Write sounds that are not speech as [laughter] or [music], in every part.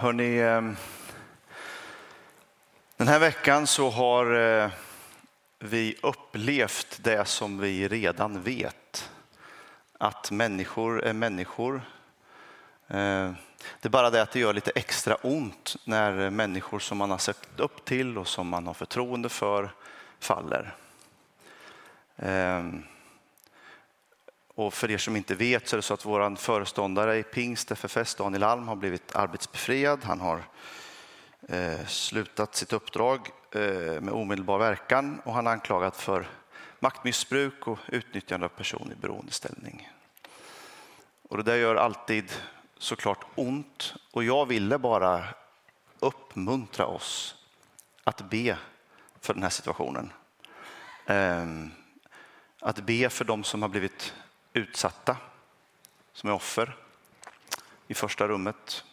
Hörrni, ehm, den här veckan så har eh, vi upplevt det som vi redan vet. Att människor är människor. Ehm, det är bara det att det gör lite extra ont när människor som man har sett upp till och som man har förtroende för faller. Ehm, och för er som inte vet så är det så att vår föreståndare i pingst FFS, Daniel Alm, har blivit arbetsbefriad. Han har eh, slutat sitt uppdrag eh, med omedelbar verkan och han är anklagad för maktmissbruk och utnyttjande av person i beroendeställning. Och det där gör alltid såklart ont och jag ville bara uppmuntra oss att be för den här situationen. Eh, att be för de som har blivit utsatta som är offer i första rummet.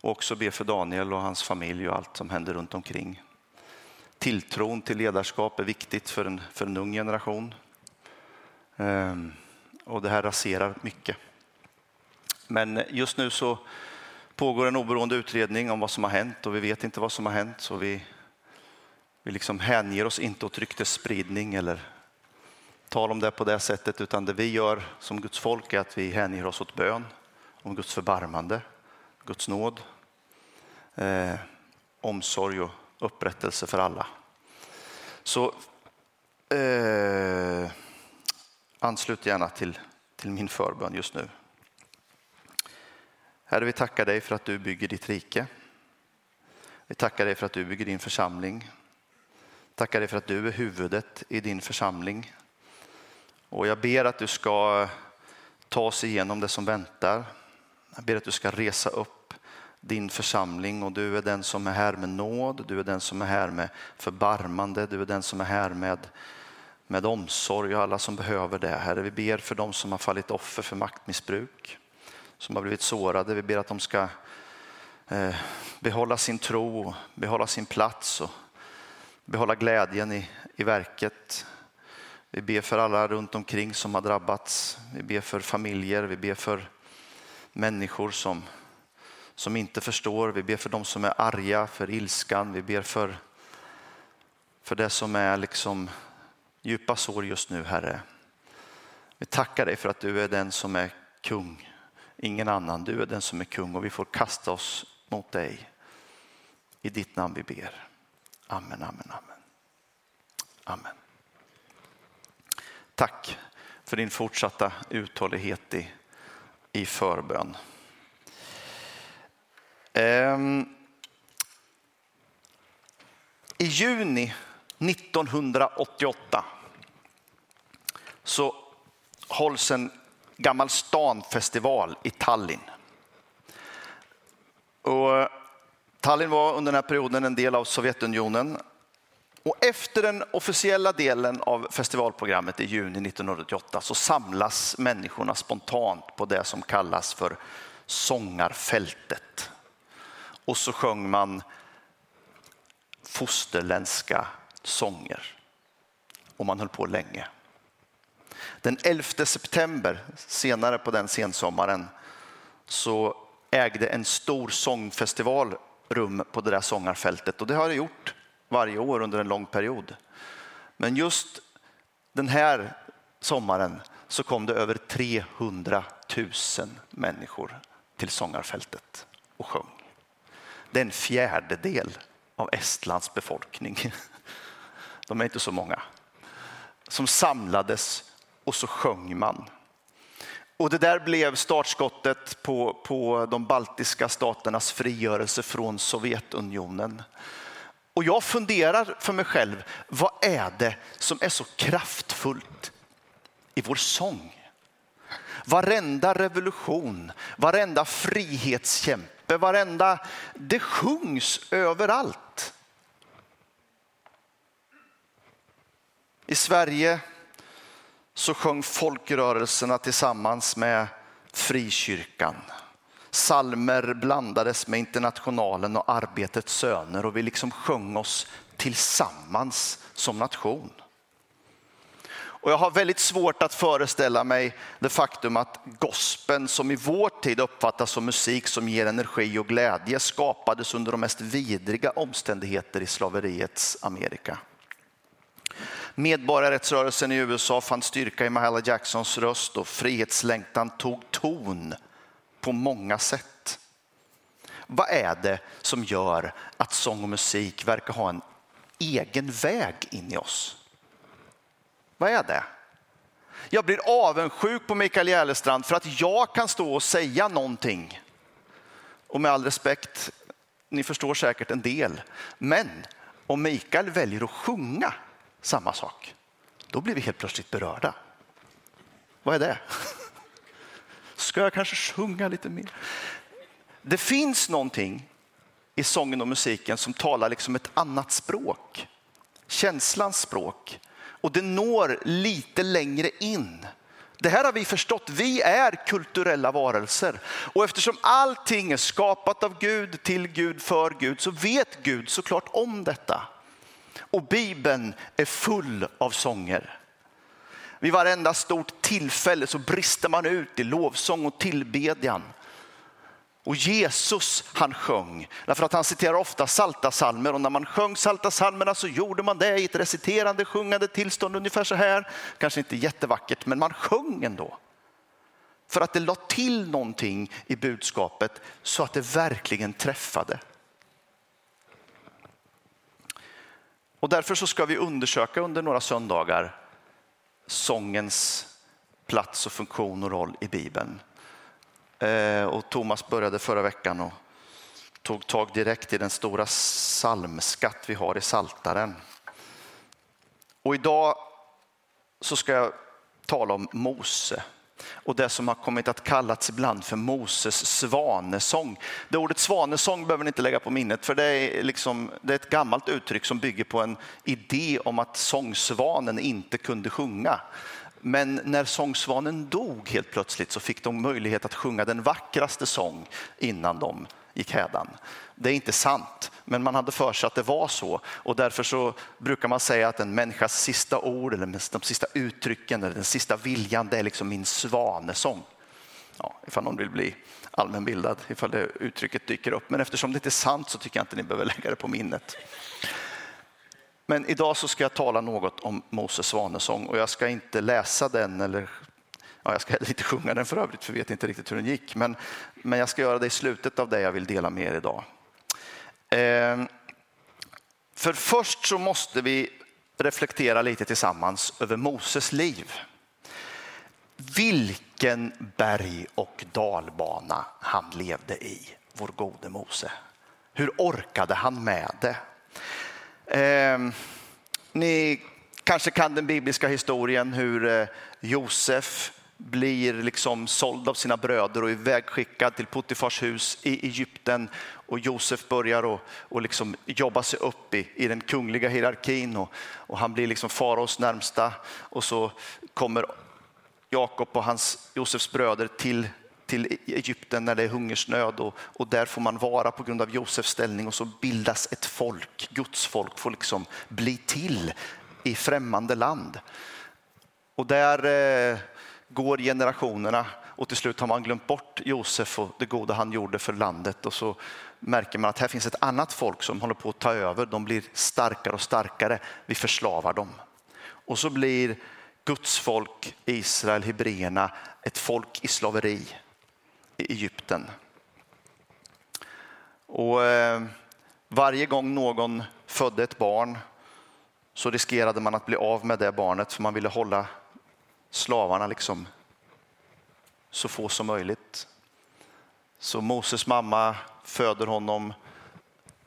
Och också be för Daniel och hans familj och allt som händer runt omkring. Tilltron till ledarskap är viktigt för en, för en ung generation. Ehm, och det här raserar mycket. Men just nu så pågår en oberoende utredning om vad som har hänt och vi vet inte vad som har hänt. Så vi, vi liksom hänger oss inte åt ryktesspridning eller tal om det på det sättet, utan det vi gör som Guds folk är att vi hänger oss åt bön om Guds förbarmande, Guds nåd, eh, omsorg och upprättelse för alla. Så eh, anslut gärna till, till min förbön just nu. Herre, vi tackar dig för att du bygger ditt rike. Vi tackar dig för att du bygger din församling. Tackar dig för att du är huvudet i din församling. Och jag ber att du ska ta oss igenom det som väntar. Jag ber att du ska resa upp din församling och du är den som är här med nåd, du är den som är här med förbarmande, du är den som är här med, med omsorg och alla som behöver det. Herre, vi ber för dem som har fallit offer för maktmissbruk, som har blivit sårade. Vi ber att de ska eh, behålla sin tro, behålla sin plats och behålla glädjen i, i verket. Vi ber för alla runt omkring som har drabbats. Vi ber för familjer, vi ber för människor som, som inte förstår. Vi ber för de som är arga, för ilskan. Vi ber för, för det som är liksom djupa sår just nu, Herre. Vi tackar dig för att du är den som är kung, ingen annan. Du är den som är kung och vi får kasta oss mot dig. I ditt namn vi ber. Amen, amen, amen. Amen. Tack för din fortsatta uthållighet i, i förbön. Ehm, I juni 1988 så hålls en Gammal stanfestival i Tallinn. Och Tallinn var under den här perioden en del av Sovjetunionen och efter den officiella delen av festivalprogrammet i juni 1988 så samlas människorna spontant på det som kallas för sångarfältet. Och så sjöng man fosterländska sånger. Och man höll på länge. Den 11 september, senare på den sensommaren, så ägde en stor sångfestival rum på det där sångarfältet. Och det har det gjort varje år under en lång period. Men just den här sommaren så kom det över 300 000 människor till sångarfältet och sjöng. Det är en fjärdedel av Estlands befolkning. [laughs] De är inte så många. Som samlades och så sjöng man. Och det där blev startskottet på, på de baltiska staternas frigörelse från Sovjetunionen. Och jag funderar för mig själv, vad är det som är så kraftfullt i vår sång? Varenda revolution, varenda frihetskämpe, varenda, det sjungs överallt. I Sverige så sjöng folkrörelserna tillsammans med frikyrkan. Salmer blandades med Internationalen och Arbetets söner och vi liksom sjöng oss tillsammans som nation. Och jag har väldigt svårt att föreställa mig det faktum att gospeln som i vår tid uppfattas som musik som ger energi och glädje skapades under de mest vidriga omständigheter i slaveriets Amerika. Medborgarrättsrörelsen i USA fann styrka i Mahala Jacksons röst och frihetslängtan tog ton på många sätt. Vad är det som gör att sång och musik verkar ha en egen väg in i oss? Vad är det? Jag blir avundsjuk på Mikael Järlestrand för att jag kan stå och säga någonting. Och med all respekt, ni förstår säkert en del. Men om Mikael väljer att sjunga samma sak, då blir vi helt plötsligt berörda. Vad är det? Ska jag kanske sjunga lite mer? Det finns någonting i sången och musiken som talar liksom ett annat språk. Känslans språk. Och det når lite längre in. Det här har vi förstått. Vi är kulturella varelser. Och eftersom allting är skapat av Gud, till Gud, för Gud, så vet Gud såklart om detta. Och Bibeln är full av sånger. Vid varenda stort tillfälle så brister man ut i lovsång och tillbedjan. Och Jesus han sjöng, därför att han citerar ofta salta salmer och när man sjöng salta salmerna så gjorde man det i ett reciterande, sjungande tillstånd ungefär så här. Kanske inte jättevackert, men man sjöng ändå. För att det la till någonting i budskapet så att det verkligen träffade. Och därför så ska vi undersöka under några söndagar sångens plats och funktion och roll i Bibeln. Eh, och Thomas började förra veckan och tog tag direkt i den stora psalmskatt vi har i Saltaren. Och idag så ska jag tala om Mose och det som har kommit att kallats ibland för Moses svanesång. Det ordet svanesång behöver ni inte lägga på minnet för det är, liksom, det är ett gammalt uttryck som bygger på en idé om att sångsvanen inte kunde sjunga. Men när sångsvanen dog helt plötsligt så fick de möjlighet att sjunga den vackraste sång innan de gick hädan. Det är inte sant, men man hade för sig att det var så och därför så brukar man säga att en människas sista ord eller de sista uttrycken eller den sista viljan, det är liksom min svanesång. Ja, ifall någon vill bli allmänbildad, ifall det uttrycket dyker upp. Men eftersom det inte är sant så tycker jag inte ni behöver lägga det på minnet. Men idag så ska jag tala något om Moses svanesång och jag ska inte läsa den eller ja, jag ska [laughs] heller inte sjunga den för övrigt för jag vet inte riktigt hur den gick. Men, men jag ska göra det i slutet av det jag vill dela med er idag. Eh, för först så måste vi reflektera lite tillsammans över Moses liv. Vilken berg och dalbana han levde i, vår gode Mose. Hur orkade han med det? Eh, ni kanske kan den bibliska historien hur eh, Josef blir liksom såld av sina bröder och ivägskickad till Puttifars hus i Egypten. Och Josef börjar och, och liksom jobba sig upp i, i den kungliga hierarkin och, och han blir liksom faraos närmsta. Och så kommer Jakob och hans, Josefs bröder till till Egypten när det är hungersnöd och, och, där får man vara på grund av Josefs ställning och så bildas ett folk, Guds folk får liksom bli till i främmande land. Och där eh, går generationerna och till slut har man glömt bort Josef och det goda han gjorde för landet och så märker man att här finns ett annat folk som håller på att ta över. De blir starkare och starkare. Vi förslavar dem. Och så blir Guds folk, Israel, hebreerna, ett folk i slaveri i Egypten. Och eh, varje gång någon födde ett barn så riskerade man att bli av med det barnet för man ville hålla slavarna liksom så få som möjligt. Så Moses mamma föder honom,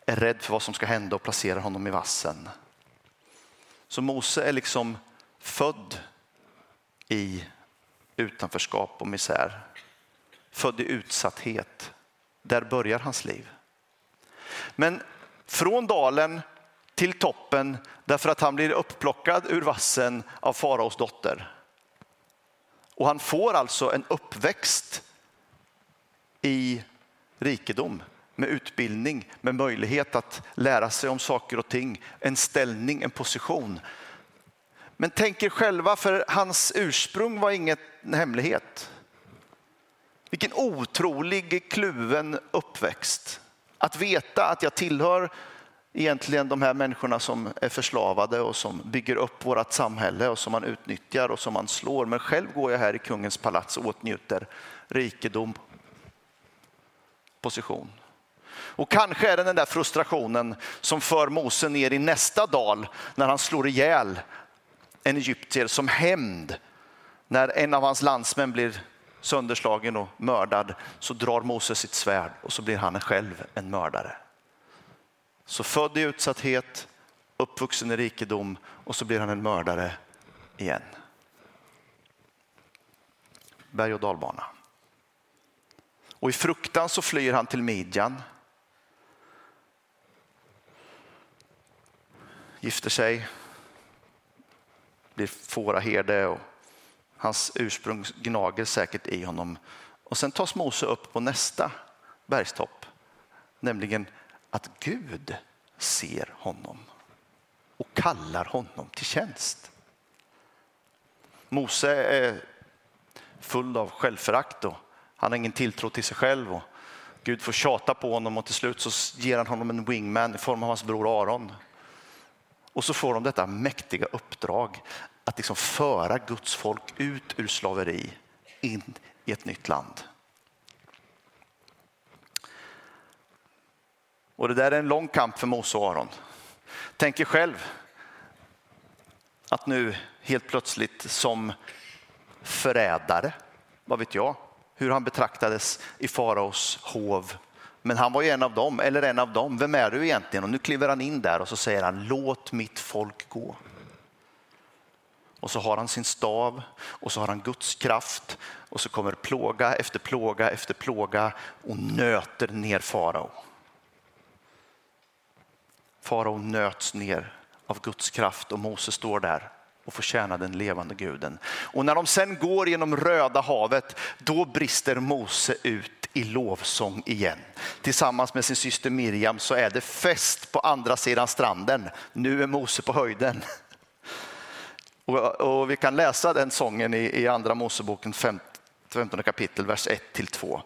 är rädd för vad som ska hända och placerar honom i vassen. Så Mose är liksom född i utanförskap och misär född i utsatthet. Där börjar hans liv. Men från dalen till toppen därför att han blir upplockad ur vassen av faraos dotter. Och han får alltså en uppväxt i rikedom med utbildning, med möjlighet att lära sig om saker och ting, en ställning, en position. Men tänk er själva, för hans ursprung var inget hemlighet. Vilken otrolig kluven uppväxt. Att veta att jag tillhör egentligen de här människorna som är förslavade och som bygger upp vårt samhälle och som man utnyttjar och som man slår. Men själv går jag här i kungens palats och åtnjuter rikedom, position. Och kanske är det den där frustrationen som för Mose ner i nästa dal när han slår ihjäl en egyptier som hämnd. När en av hans landsmän blir sönderslagen och mördad så drar Mose sitt svärd och så blir han själv en mördare. Så född i utsatthet, uppvuxen i rikedom och så blir han en mördare igen. Berg och dalbana. Och i fruktan så flyr han till Midjan. Gifter sig, blir fåraherde och hans ursprung gnager säkert i honom. Och sen tas Mose upp på nästa bergstopp, nämligen att Gud ser honom och kallar honom till tjänst. Mose är full av självförakt och han har ingen tilltro till sig själv. Och Gud får tjata på honom och till slut så ger han honom en wingman i form av hans bror Aron. Och så får de detta mäktiga uppdrag att liksom föra Guds folk ut ur slaveri in i ett nytt land. Och det där är en lång kamp för Mose och Aron. Tänk er själv att nu helt plötsligt som förrädare, vad vet jag, hur han betraktades i faraos hov. Men han var ju en av dem, eller en av dem. Vem är du egentligen? Och nu kliver han in där och så säger han låt mitt folk gå. Och så har han sin stav och så har han Guds kraft och så kommer plåga efter plåga efter plåga och nöter ner farao. Farao nöts ner av Guds kraft och Mose står där och får tjäna den levande guden. Och när de sen går genom Röda havet, då brister Mose ut i lovsång igen. Tillsammans med sin syster Miriam så är det fest på andra sidan stranden. Nu är Mose på höjden. [laughs] Och, och vi kan läsa den sången i, i Andra Moseboken 15 15 kapitel, vers 1-2.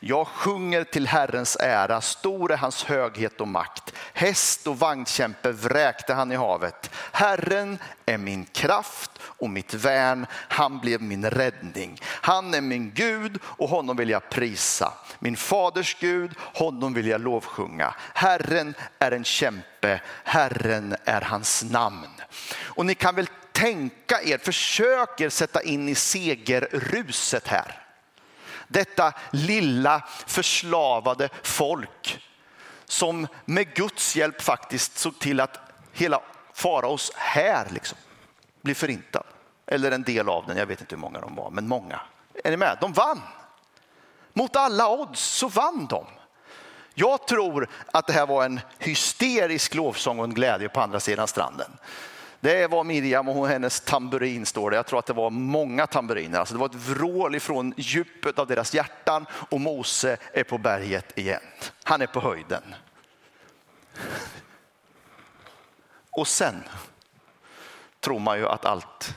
Jag sjunger till Herrens ära, stor är hans höghet och makt. Häst och vagnkämpe vräkte han i havet. Herren är min kraft och mitt värn, han blev min räddning. Han är min Gud och honom vill jag prisa. Min faders Gud, honom vill jag lovsjunga. Herren är en kämpe, Herren är hans namn. Och ni kan väl tänka er, försök er sätta in i segerruset här. Detta lilla förslavade folk som med Guds hjälp faktiskt såg till att hela faraos här liksom blir förintad. Eller en del av den, jag vet inte hur många de var, men många. Är ni med? De vann. Mot alla odds så vann de. Jag tror att det här var en hysterisk lovsång och en glädje på andra sidan stranden. Det var Miriam och hennes tamburin står det. Jag tror att det var många tamburiner. Alltså det var ett vrål ifrån djupet av deras hjärtan och Mose är på berget igen. Han är på höjden. Och sen tror man ju att allt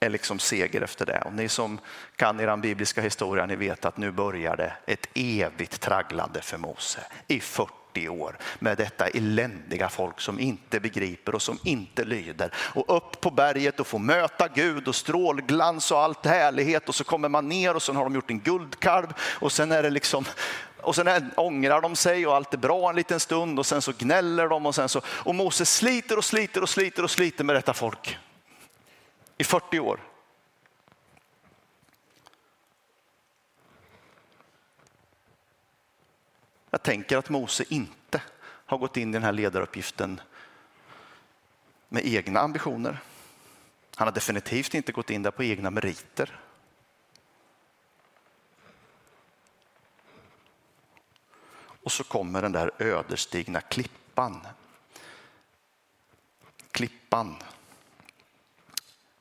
är liksom seger efter det. Och ni som kan er bibliska historia, ni vet att nu börjar det ett evigt tragglande för Mose i 40 40 år med detta eländiga folk som inte begriper och som inte lyder. Och upp på berget och få möta Gud och strålglans och allt härlighet och så kommer man ner och så har de gjort en guldkalv och sen är det liksom och sen ångrar de sig och allt är bra en liten stund och sen så gnäller de och sen så och Moses sliter och sliter och sliter och sliter med detta folk i 40 år. Jag tänker att Mose inte har gått in i den här ledaruppgiften med egna ambitioner. Han har definitivt inte gått in där på egna meriter. Och så kommer den där ödesdigra klippan. Klippan.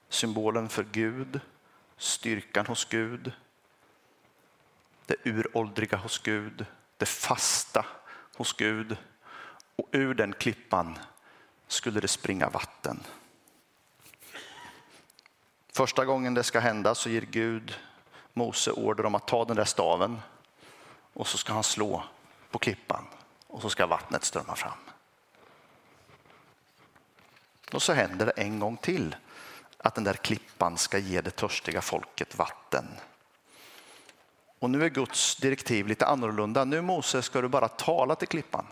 Symbolen för Gud, styrkan hos Gud, det uråldriga hos Gud, det fasta hos Gud och ur den klippan skulle det springa vatten. Första gången det ska hända så ger Gud Mose order om att ta den där staven och så ska han slå på klippan och så ska vattnet strömma fram. Och så händer det en gång till att den där klippan ska ge det törstiga folket vatten. Och nu är Guds direktiv lite annorlunda. Nu Mose ska du bara tala till klippan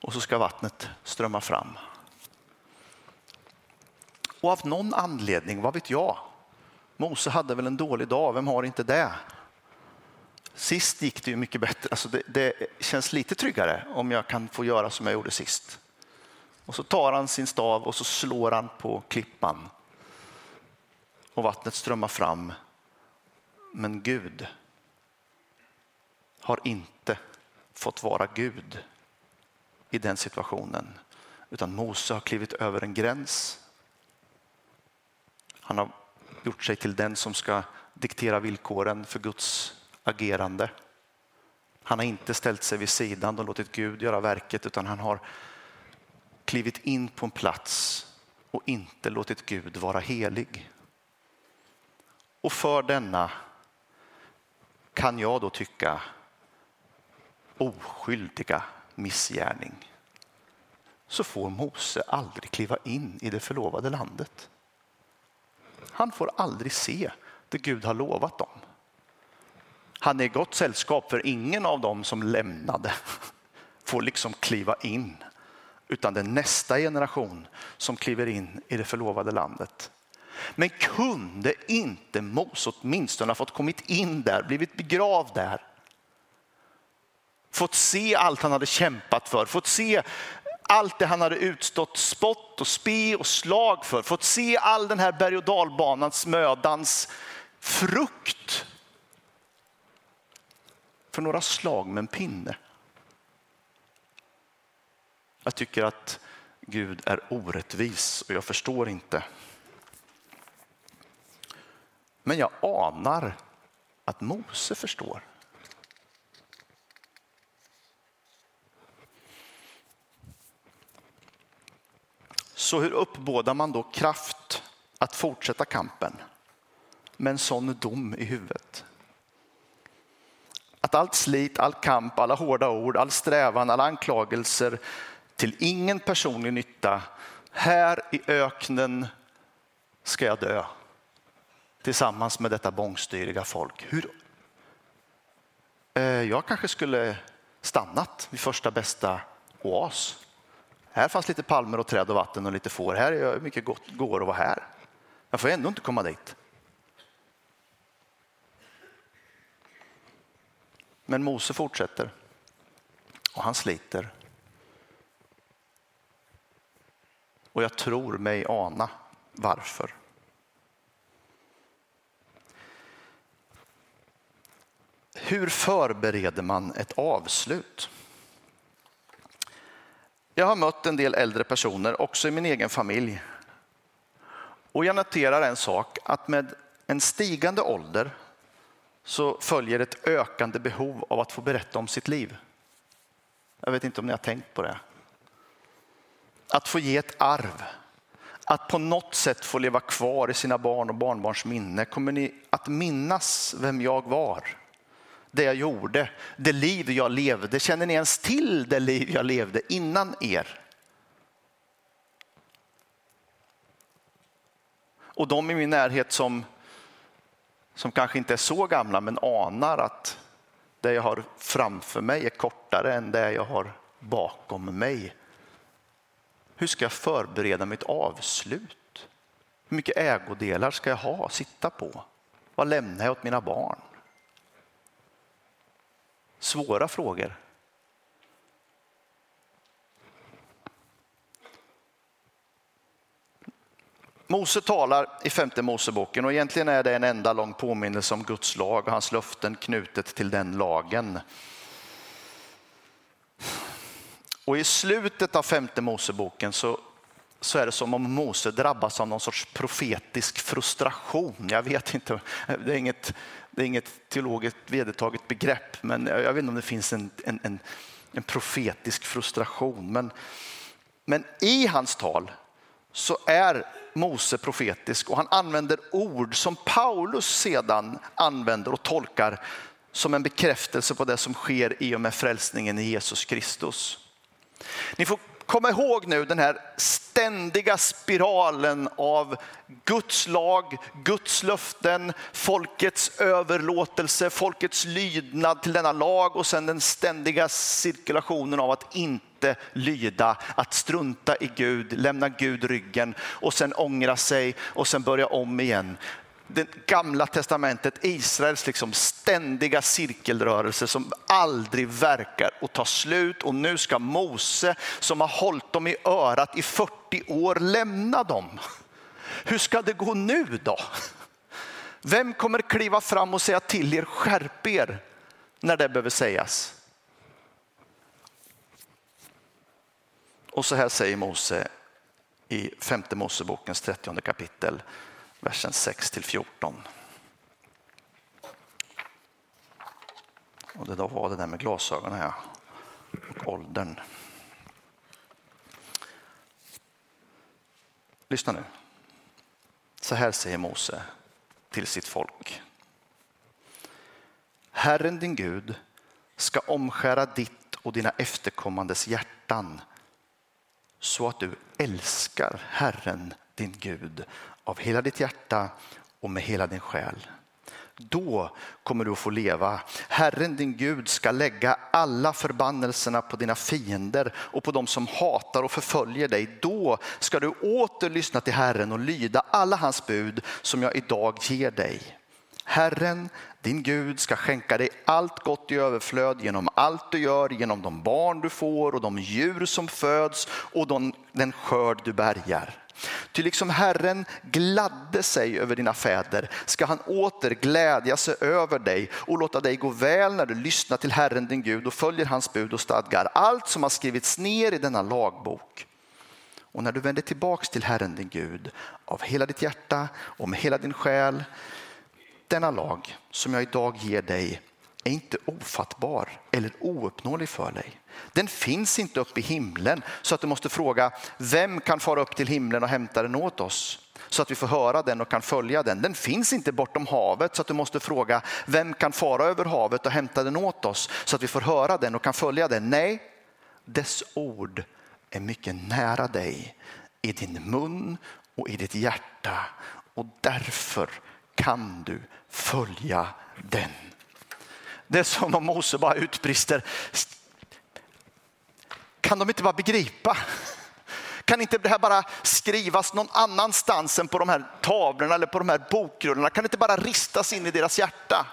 och så ska vattnet strömma fram. Och av någon anledning, vad vet jag, Mose hade väl en dålig dag, vem har inte det? Sist gick det ju mycket bättre, alltså det, det känns lite tryggare om jag kan få göra som jag gjorde sist. Och så tar han sin stav och så slår han på klippan. Och vattnet strömmar fram. Men Gud har inte fått vara Gud i den situationen. Utan Mose har klivit över en gräns. Han har gjort sig till den som ska diktera villkoren för Guds agerande. Han har inte ställt sig vid sidan och låtit Gud göra verket utan han har klivit in på en plats och inte låtit Gud vara helig. Och för denna kan jag då tycka oskyldiga missgärning så får Mose aldrig kliva in i det förlovade landet. Han får aldrig se det Gud har lovat dem. Han är i gott sällskap för ingen av dem som lämnade får liksom kliva in utan det är nästa generation som kliver in i det förlovade landet. Men kunde inte Mose åtminstone ha fått kommit in där, blivit begravd där? Fått se allt han hade kämpat för, fått se allt det han hade utstått spott och spe och slag för, fått se all den här berg och dalbanans mödans frukt. För några slag med en pinne. Jag tycker att Gud är orättvis och jag förstår inte. Men jag anar att Mose förstår. Så hur uppbådar man då kraft att fortsätta kampen med en sån dom i huvudet? Att allt slit, all kamp, alla hårda ord, all strävan, alla anklagelser till ingen personlig nytta. Här i öknen ska jag dö tillsammans med detta bångstyriga folk. Hur? Eh, jag kanske skulle stannat vid första bästa oas. Här fanns lite palmer och träd och vatten och lite får. Här är mycket gott, går att vara här. Jag får ändå inte komma dit. Men Mose fortsätter och han sliter Och jag tror mig ana varför. Hur förbereder man ett avslut? Jag har mött en del äldre personer, också i min egen familj. Och jag noterar en sak, att med en stigande ålder så följer ett ökande behov av att få berätta om sitt liv. Jag vet inte om ni har tänkt på det att få ge ett arv. Att på något sätt få leva kvar i sina barn och barnbarns minne. Kommer ni att minnas vem jag var? Det jag gjorde, det liv jag levde. Känner ni ens till det liv jag levde innan er? Och de i min närhet som, som kanske inte är så gamla men anar att det jag har framför mig är kortare än det jag har bakom mig. Hur ska jag förbereda mitt avslut? Hur mycket ägodelar ska jag ha, sitta på? Vad lämnar jag åt mina barn? Svåra frågor. Mose talar i femte Moseboken och egentligen är det en enda lång påminnelse om Guds lag och hans löften knutet till den lagen. Och i slutet av femte Moseboken så, så är det som om Mose drabbas av någon sorts profetisk frustration. Jag vet inte, det är inget, det är inget teologiskt vedertaget begrepp, men jag vet inte om det finns en, en, en, en profetisk frustration. Men, men i hans tal så är Mose profetisk och han använder ord som Paulus sedan använder och tolkar som en bekräftelse på det som sker i och med frälsningen i Jesus Kristus. Ni får Kom ihåg nu den här ständiga spiralen av Guds lag, Guds löften, folkets överlåtelse, folkets lydnad till denna lag och sen den ständiga cirkulationen av att inte lyda, att strunta i Gud, lämna Gud ryggen och sen ångra sig och sen börja om igen det gamla testamentet, Israels liksom ständiga cirkelrörelse som aldrig verkar att ta slut. Och nu ska Mose som har hållit dem i örat i 40 år lämna dem. Hur ska det gå nu då? Vem kommer kliva fram och säga till er, skärp er när det behöver sägas? Och så här säger Mose i femte Mosebokens 30 kapitel versen 6 till 14. Och det då var det där med glasögonen här och åldern. Lyssna nu. Så här säger Mose till sitt folk. Herren din Gud ska omskära ditt och dina efterkommandes hjärtan så att du älskar Herren din Gud av hela ditt hjärta och med hela din själ. Då kommer du att få leva. Herren din Gud ska lägga alla förbannelserna på dina fiender och på dem som hatar och förföljer dig. Då ska du åter lyssna till Herren och lyda alla hans bud som jag idag ger dig. Herren, din Gud, ska skänka dig allt gott i överflöd genom allt du gör, genom de barn du får och de djur som föds och den skörd du bärgar. Ty liksom Herren gladde sig över dina fäder ska han åter glädja sig över dig och låta dig gå väl när du lyssnar till Herren din Gud och följer hans bud och stadgar. Allt som har skrivits ner i denna lagbok. Och när du vänder tillbaks till Herren din Gud av hela ditt hjärta och med hela din själ. Denna lag som jag idag ger dig är inte ofattbar eller ouppnåelig för dig. Den finns inte uppe i himlen så att du måste fråga vem kan fara upp till himlen och hämta den åt oss? Så att vi får höra den och kan följa den. Den finns inte bortom havet så att du måste fråga vem kan fara över havet och hämta den åt oss? Så att vi får höra den och kan följa den. Nej, dess ord är mycket nära dig i din mun och i ditt hjärta och därför kan du följa den. Det är som om Mose bara utbrister. Kan de inte bara begripa? Kan inte det här bara skrivas någon annanstans än på de här tavlorna eller på de här bokrullarna? Kan det inte bara ristas in i deras hjärta?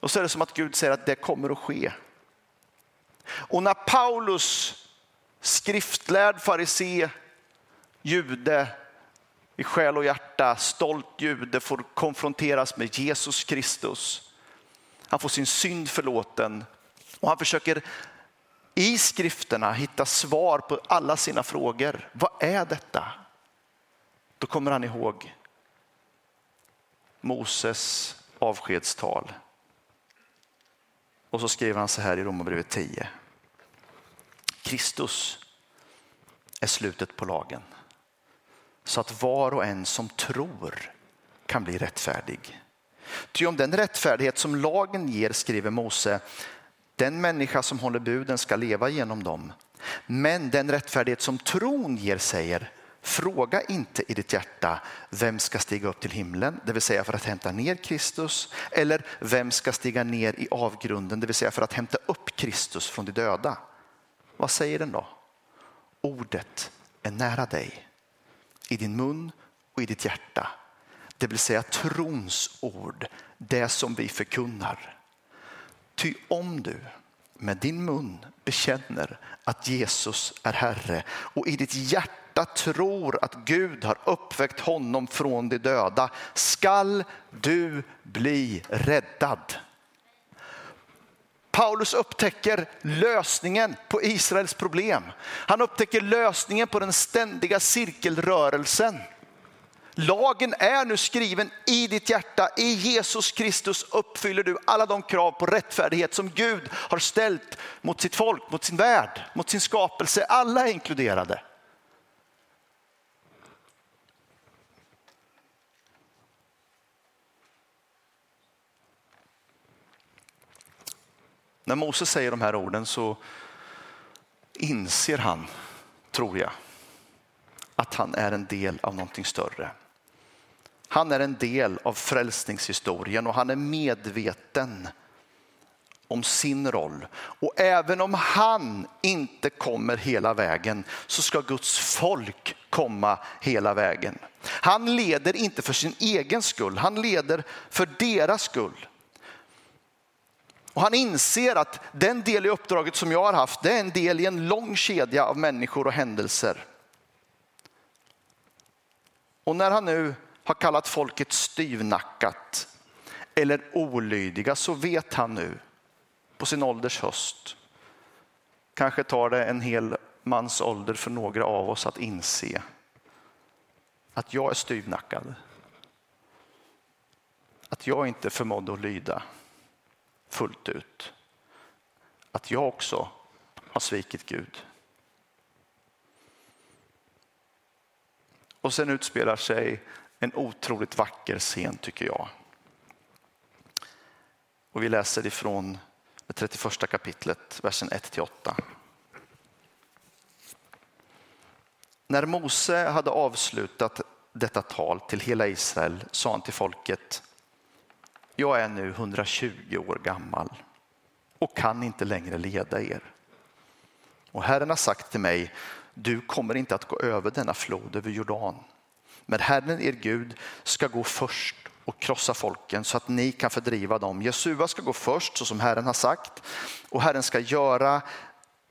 Och så är det som att Gud säger att det kommer att ske. Och när Paulus, skriftlärd farisé, jude i själ och hjärta, stolt jude får konfronteras med Jesus Kristus han får sin synd förlåten och han försöker i skrifterna hitta svar på alla sina frågor. Vad är detta? Då kommer han ihåg Moses avskedstal. Och så skriver han så här i Romarbrevet 10. Kristus är slutet på lagen så att var och en som tror kan bli rättfärdig. Ty om den rättfärdighet som lagen ger, skriver Mose, den människa som håller buden ska leva genom dem. Men den rättfärdighet som tron ger säger, fråga inte i ditt hjärta vem ska stiga upp till himlen, det vill säga för att hämta ner Kristus, eller vem ska stiga ner i avgrunden, det vill säga för att hämta upp Kristus från de döda. Vad säger den då? Ordet är nära dig, i din mun och i ditt hjärta det vill säga trons ord, det som vi förkunnar. Ty om du med din mun bekänner att Jesus är Herre och i ditt hjärta tror att Gud har uppväckt honom från de döda skall du bli räddad. Paulus upptäcker lösningen på Israels problem. Han upptäcker lösningen på den ständiga cirkelrörelsen. Lagen är nu skriven i ditt hjärta. I Jesus Kristus uppfyller du alla de krav på rättfärdighet som Gud har ställt mot sitt folk, mot sin värld, mot sin skapelse. Alla är inkluderade. När Moses säger de här orden så inser han, tror jag, att han är en del av någonting större. Han är en del av frälsningshistorien och han är medveten om sin roll. Och även om han inte kommer hela vägen så ska Guds folk komma hela vägen. Han leder inte för sin egen skull, han leder för deras skull. Och han inser att den del i uppdraget som jag har haft, det är en del i en lång kedja av människor och händelser. Och när han nu har kallat folket styvnackat eller olydiga så vet han nu på sin ålders höst. Kanske tar det en hel mans ålder för några av oss att inse att jag är styvnackad. Att jag inte förmådde att lyda fullt ut. Att jag också har svikit Gud. Och sen utspelar sig en otroligt vacker scen tycker jag. Och vi läser ifrån det 31 kapitlet, versen 1-8. När Mose hade avslutat detta tal till hela Israel sa han till folket, jag är nu 120 år gammal och kan inte längre leda er. Och Herren har sagt till mig, du kommer inte att gå över denna flod över Jordan. Men Herren er Gud ska gå först och krossa folken så att ni kan fördriva dem. Jesua ska gå först så som Herren har sagt och Herren ska göra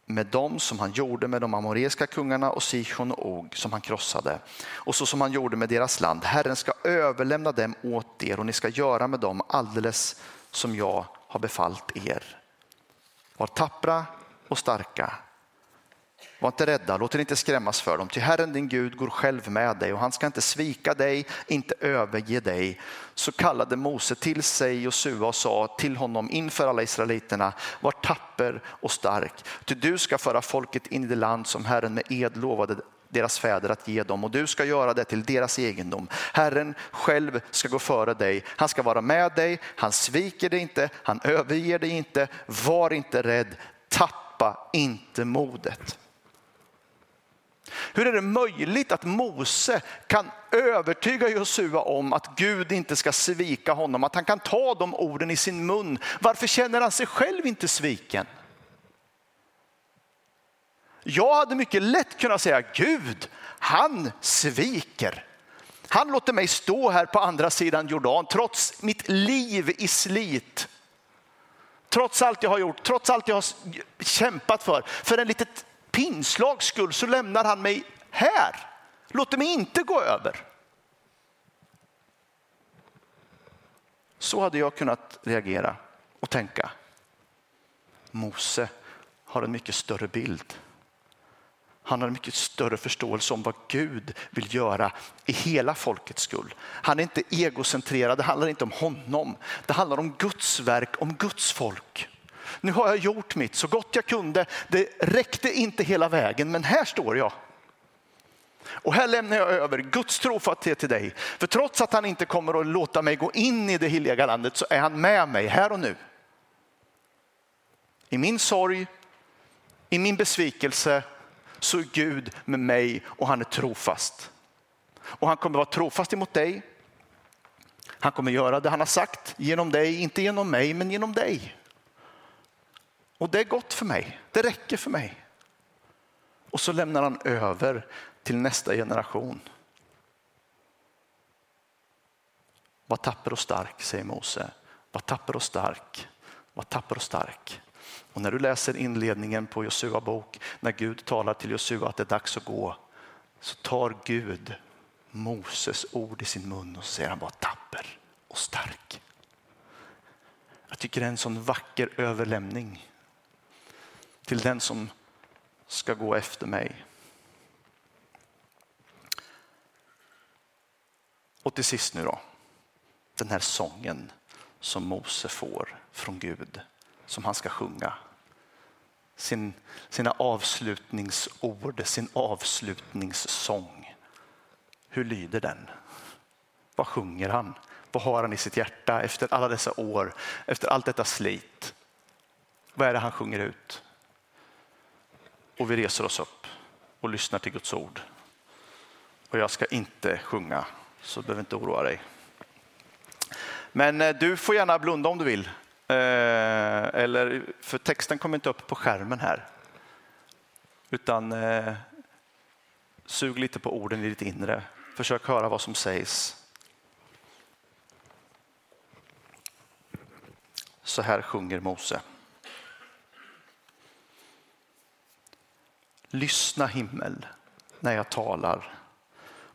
med dem som han gjorde med de amoreiska kungarna och Sichon och Og som han krossade och så som han gjorde med deras land. Herren ska överlämna dem åt er och ni ska göra med dem alldeles som jag har befallt er. Var tappra och starka var inte rädda, låt er inte skrämmas för dem. Ty Herren din Gud går själv med dig och han ska inte svika dig, inte överge dig. Så kallade Mose till sig Josua och sa till honom inför alla israeliterna, var tapper och stark. Ty du ska föra folket in i det land som Herren med ed lovade deras fäder att ge dem och du ska göra det till deras egendom. Herren själv ska gå före dig. Han ska vara med dig. Han sviker dig inte. Han överger dig inte. Var inte rädd. Tappa inte modet. Hur är det möjligt att Mose kan övertyga Josua om att Gud inte ska svika honom, att han kan ta de orden i sin mun? Varför känner han sig själv inte sviken? Jag hade mycket lätt kunnat säga Gud, han sviker. Han låter mig stå här på andra sidan Jordan trots mitt liv i slit. Trots allt jag har gjort, trots allt jag har kämpat för. För en litet pinslags skull så lämnar han mig här. Låter mig inte gå över. Så hade jag kunnat reagera och tänka. Mose har en mycket större bild. Han har en mycket större förståelse om vad Gud vill göra i hela folkets skull. Han är inte egocentrerad, det handlar inte om honom. Det handlar om Guds verk, om Guds folk. Nu har jag gjort mitt så gott jag kunde. Det räckte inte hela vägen, men här står jag. Och här lämnar jag över Guds trofasthet till dig. För trots att han inte kommer att låta mig gå in i det heliga landet så är han med mig här och nu. I min sorg, i min besvikelse så är Gud med mig och han är trofast. Och han kommer vara trofast emot dig. Han kommer göra det han har sagt genom dig, inte genom mig men genom dig. Och det är gott för mig. Det räcker för mig. Och så lämnar han över till nästa generation. Var tapper och stark, säger Mose. Var tapper och stark. Var tapper och stark. Och när du läser inledningen på Josua bok, när Gud talar till Josua att det är dags att gå, så tar Gud Moses ord i sin mun och säger han var tapper och stark. Jag tycker det är en sån vacker överlämning till den som ska gå efter mig. Och till sist nu då, den här sången som Mose får från Gud, som han ska sjunga. Sin, sina avslutningsord, sin avslutningssång. Hur lyder den? Vad sjunger han? Vad har han i sitt hjärta efter alla dessa år, efter allt detta slit? Vad är det han sjunger ut? Och vi reser oss upp och lyssnar till Guds ord. Och jag ska inte sjunga, så du behöver inte oroa dig. Men eh, du får gärna blunda om du vill. Eh, eller, för texten kommer inte upp på skärmen här. Utan eh, sug lite på orden i ditt inre. Försök höra vad som sägs. Så här sjunger Mose. Lyssna himmel när jag talar.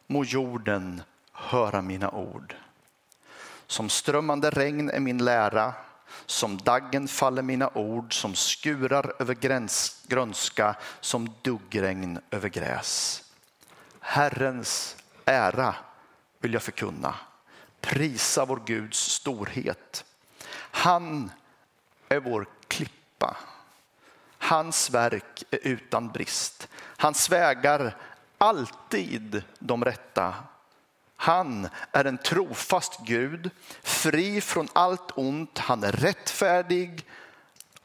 Må jorden höra mina ord. Som strömmande regn är min lära, som daggen faller mina ord, som skurar över gräns, grönska, som duggregn över gräs. Herrens ära vill jag förkunna, prisa vår Guds storhet. Han är vår klippa, hans verk är utan brist. Hans vägar alltid de rätta han är en trofast Gud, fri från allt ont. Han är rättfärdig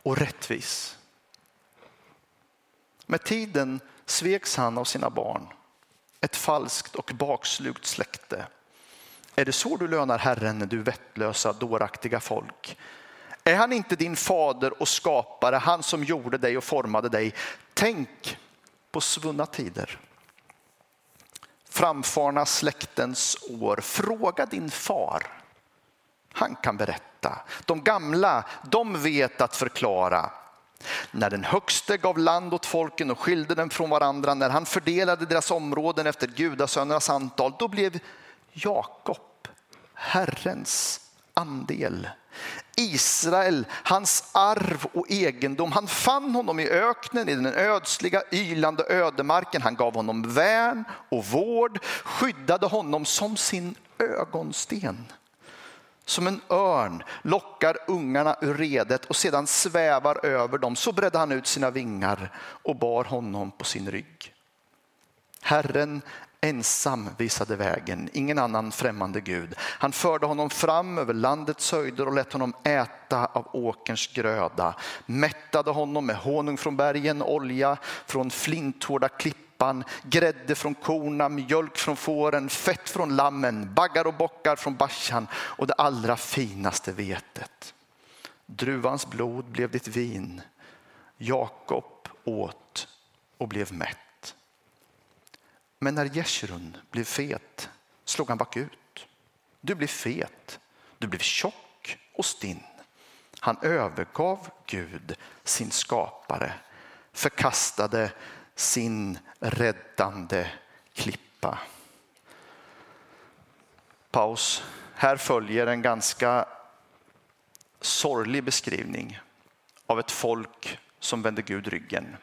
och rättvis. Med tiden sveks han av sina barn, ett falskt och bakslugt släkte. Är det så du lönar Herren, du vettlösa, dåraktiga folk? Är han inte din fader och skapare, han som gjorde dig och formade dig? Tänk på svunna tider framfarna släktens år. Fråga din far. Han kan berätta. De gamla, de vet att förklara. När den högste gav land åt folken och skilde dem från varandra, när han fördelade deras områden efter gudasönernas antal, då blev Jakob Herrens andel. Israel, hans arv och egendom. Han fann honom i öknen, i den ödsliga, ylande ödemarken. Han gav honom värn och vård, skyddade honom som sin ögonsten. Som en örn lockar ungarna ur redet och sedan svävar över dem. Så bredde han ut sina vingar och bar honom på sin rygg. Herren ensam visade vägen, ingen annan främmande Gud. Han förde honom fram över landets höjder och lät honom äta av åkerns gröda. Mättade honom med honung från bergen, olja från flinthårda klippan, grädde från korna, mjölk från fåren, fett från lammen, baggar och bockar från Bashan och det allra finaste vetet. Druvans blod blev ditt vin. Jakob åt och blev mätt. Men när Jeshurun blev fet slog han bakut. Du blev fet, du blev tjock och stinn. Han övergav Gud, sin skapare, förkastade sin räddande klippa. Paus. Här följer en ganska sorglig beskrivning av ett folk som vände Gud ryggen.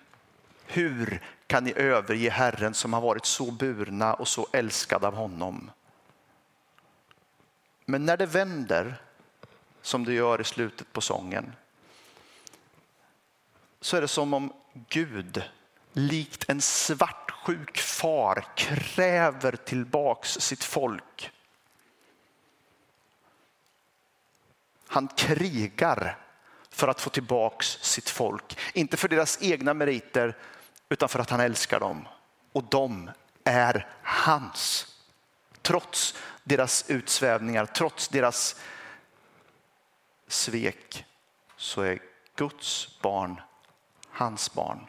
Hur kan ni överge Herren som har varit så burna och så älskad av honom? Men när det vänder, som det gör i slutet på sången, så är det som om Gud likt en svartsjuk far kräver tillbaks sitt folk. Han krigar för att få tillbaks sitt folk. Inte för deras egna meriter utan för att han älskar dem. Och de är hans. Trots deras utsvävningar, trots deras svek så är Guds barn hans barn.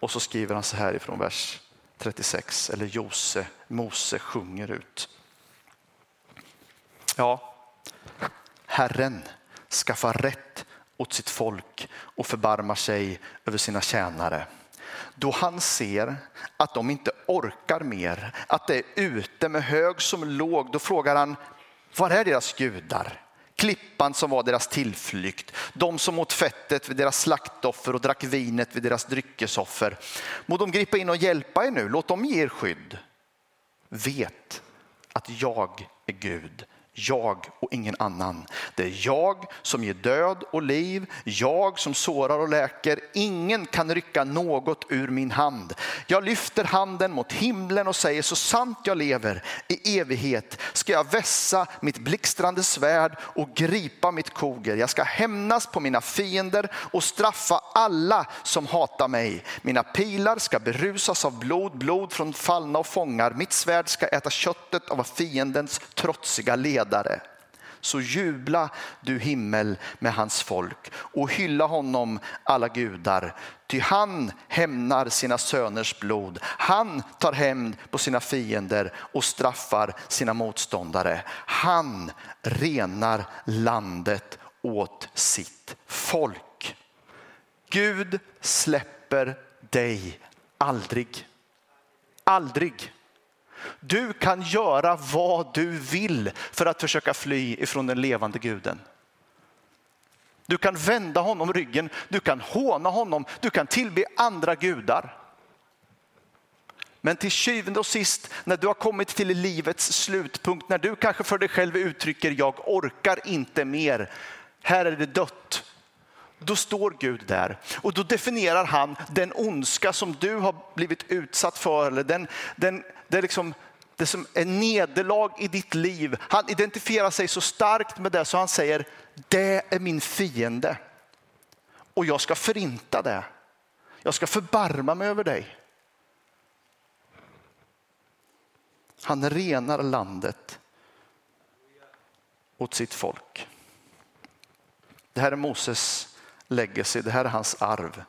Och så skriver han så här ifrån vers 36, eller Jose, Mose sjunger ut. Ja, Herren skaffar rätt åt sitt folk och förbarmar sig över sina tjänare då han ser att de inte orkar mer, att det är ute med hög som låg, då frågar han, var är deras gudar? Klippan som var deras tillflykt, de som åt fettet vid deras slaktoffer och drack vinet vid deras dryckesoffer. Må de gripa in och hjälpa er nu, låt dem ge er skydd. Vet att jag är Gud, jag och ingen annan. Det är jag som ger död och liv, jag som sårar och läker. Ingen kan rycka något ur min hand. Jag lyfter handen mot himlen och säger så sant jag lever i evighet ska jag vässa mitt blixtrande svärd och gripa mitt koger. Jag ska hämnas på mina fiender och straffa alla som hatar mig. Mina pilar ska berusas av blod, blod från fallna och fångar. Mitt svärd ska äta köttet av fiendens trotsiga led ledare. Så jubla du himmel med hans folk och hylla honom alla gudar. Ty han hämnar sina söners blod. Han tar hämnd på sina fiender och straffar sina motståndare. Han renar landet åt sitt folk. Gud släpper dig aldrig. Aldrig. Du kan göra vad du vill för att försöka fly ifrån den levande guden. Du kan vända honom ryggen, du kan håna honom, du kan tillbe andra gudar. Men till syvende och sist, när du har kommit till livets slutpunkt, när du kanske för dig själv uttrycker jag orkar inte mer, här är det dött. Då står Gud där och då definierar han den ondska som du har blivit utsatt för, eller den, den, det är liksom det som är nederlag i ditt liv. Han identifierar sig så starkt med det så han säger, det är min fiende. Och jag ska förinta det. Jag ska förbarma mig över dig. Han renar landet åt sitt folk. Det här är Moses legacy, det här är hans arv.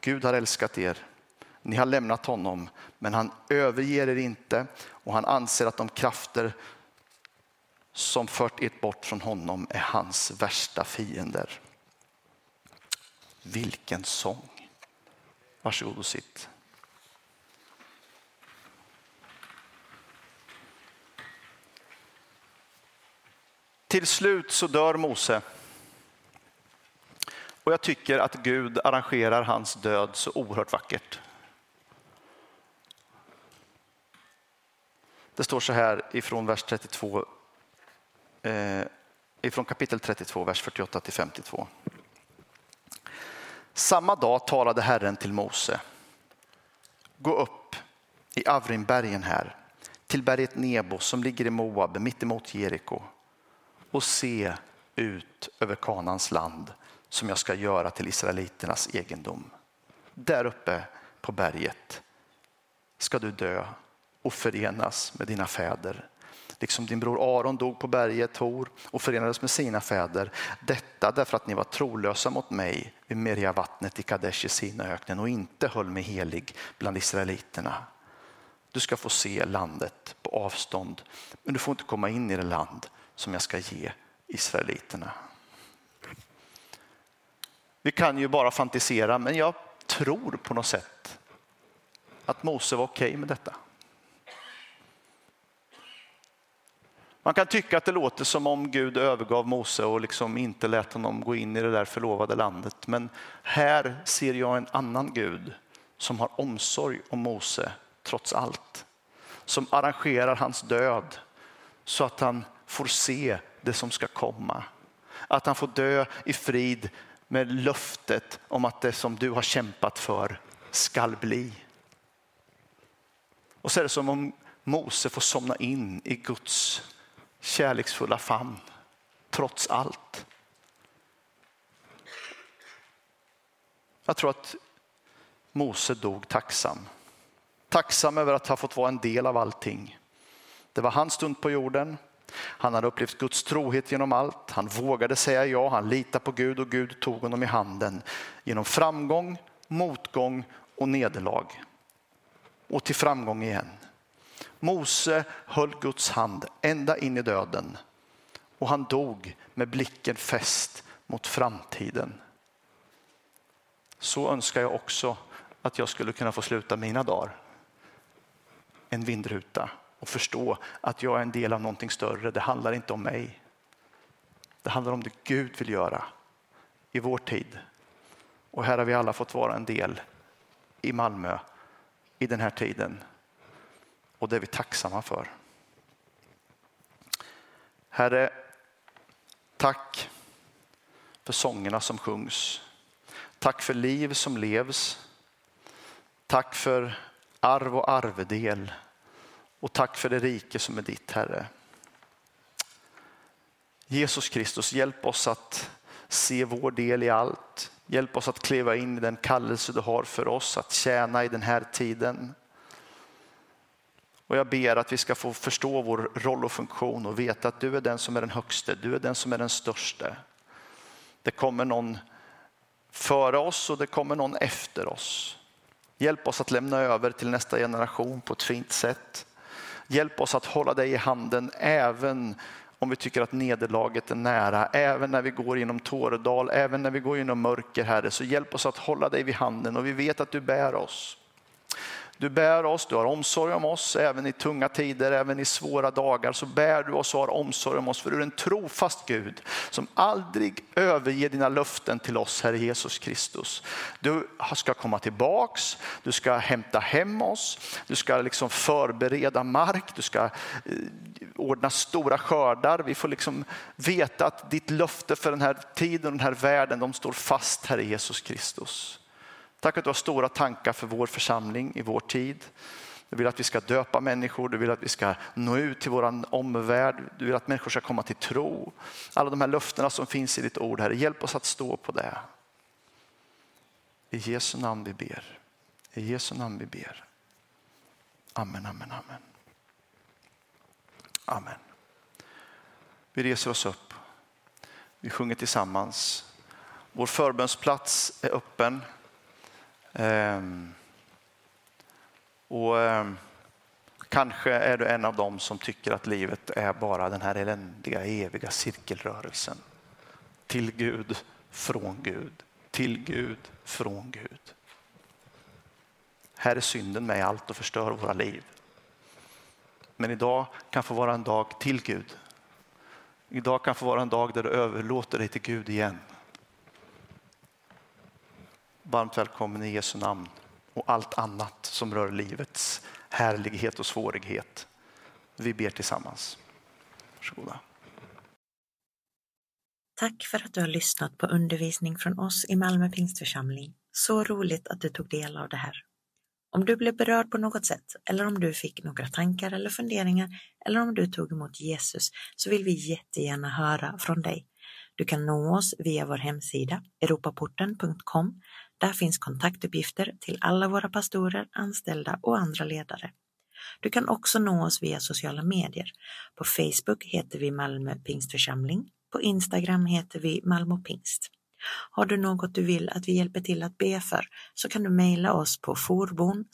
Gud har älskat er. Ni har lämnat honom, men han överger er inte och han anser att de krafter som fört er bort från honom är hans värsta fiender. Vilken sång! Varsågod och sitt. Till slut så dör Mose. Och jag tycker att Gud arrangerar hans död så oerhört vackert. Det står så här ifrån vers 32, eh, ifrån kapitel 32, vers 48 till 52. Samma dag talade Herren till Mose. Gå upp i Avrinbergen här, till berget Nebo som ligger i Moab mittemot Jeriko och se ut över Kanans land som jag ska göra till israeliternas egendom. Där uppe på berget ska du dö och förenas med dina fäder. Liksom din bror Aron dog på berget Tor och förenades med sina fäder. Detta därför att ni var trolösa mot mig vid Meriavattnet i Kadesh i Sinaöknen och inte höll mig helig bland israeliterna. Du ska få se landet på avstånd, men du får inte komma in i det land som jag ska ge israeliterna. Vi kan ju bara fantisera, men jag tror på något sätt att Mose var okej okay med detta. Man kan tycka att det låter som om Gud övergav Mose och liksom inte lät honom gå in i det där förlovade landet. Men här ser jag en annan Gud som har omsorg om Mose trots allt. Som arrangerar hans död så att han får se det som ska komma. Att han får dö i frid med löftet om att det som du har kämpat för skall bli. Och så är det som om Mose får somna in i Guds kärleksfulla famn trots allt. Jag tror att Mose dog tacksam. Tacksam över att ha fått vara en del av allting. Det var hans stund på jorden. Han hade upplevt Guds trohet genom allt. Han vågade säga ja, han litade på Gud och Gud tog honom i handen genom framgång, motgång och nederlag. Och till framgång igen. Mose höll Guds hand ända in i döden och han dog med blicken fäst mot framtiden. Så önskar jag också att jag skulle kunna få sluta mina dagar. En vindruta och förstå att jag är en del av någonting större. Det handlar inte om mig. Det handlar om det Gud vill göra i vår tid. Och här har vi alla fått vara en del i Malmö i den här tiden och det är vi tacksamma för. Herre, tack för sångerna som sjungs. Tack för liv som levs. Tack för arv och arvedel. Och tack för det rike som är ditt, Herre. Jesus Kristus, hjälp oss att se vår del i allt. Hjälp oss att kliva in i den kallelse du har för oss att tjäna i den här tiden. Och jag ber att vi ska få förstå vår roll och funktion och veta att du är den som är den högste, du är den som är den störste. Det kommer någon före oss och det kommer någon efter oss. Hjälp oss att lämna över till nästa generation på ett fint sätt. Hjälp oss att hålla dig i handen även om vi tycker att nederlaget är nära, även när vi går genom Tåredal, även när vi går genom mörker, Herre, så hjälp oss att hålla dig vid handen och vi vet att du bär oss. Du bär oss, du har omsorg om oss, även i tunga tider, även i svåra dagar så bär du oss och har omsorg om oss. För du är en trofast Gud som aldrig överger dina löften till oss, Herre Jesus Kristus. Du ska komma tillbaks, du ska hämta hem oss, du ska liksom förbereda mark, du ska eh, ordna stora skördar. Vi får liksom veta att ditt löfte för den här tiden och den här världen, de står fast, Herre Jesus Kristus. Tack att du har stora tankar för vår församling i vår tid. Du vill att vi ska döpa människor, du vill att vi ska nå ut till vår omvärld, du vill att människor ska komma till tro. Alla de här löftena som finns i ditt ord, Herre, hjälp oss att stå på det. I Jesu namn vi ber. I Jesu namn vi ber. Amen, amen, amen. Amen. Vi reser oss upp. Vi sjunger tillsammans. Vår förbönsplats är öppen. Ehm, och ehm, kanske är du en av dem som tycker att livet är bara den här eländiga eviga cirkelrörelsen. Till Gud, från Gud, till Gud, från Gud. Här är synden med i allt och förstör våra liv. Men idag kan få vara en dag till Gud. Idag kan få vara en dag där du överlåter dig till Gud igen. Varmt välkommen i Jesu namn och allt annat som rör livets härlighet och svårighet. Vi ber tillsammans. Varsågoda. Tack för att du har lyssnat på undervisning från oss i Malmö Pingstförsamling. Så roligt att du tog del av det här. Om du blev berörd på något sätt eller om du fick några tankar eller funderingar eller om du tog emot Jesus så vill vi jättegärna höra från dig. Du kan nå oss via vår hemsida europaporten.com där finns kontaktuppgifter till alla våra pastorer, anställda och andra ledare. Du kan också nå oss via sociala medier. På Facebook heter vi Malmö Pingstförsamling. På Instagram heter vi Malmö Pingst. Har du något du vill att vi hjälper till att be för så kan du mejla oss på forbon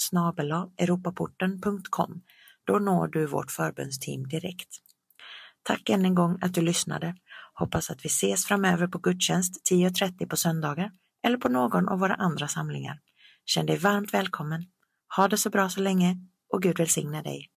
europaporten.com. Då når du vårt förbundsteam direkt. Tack än en gång att du lyssnade. Hoppas att vi ses framöver på gudstjänst 10.30 på söndagar eller på någon av våra andra samlingar. Känn dig varmt välkommen. Ha det så bra så länge och Gud välsigne dig.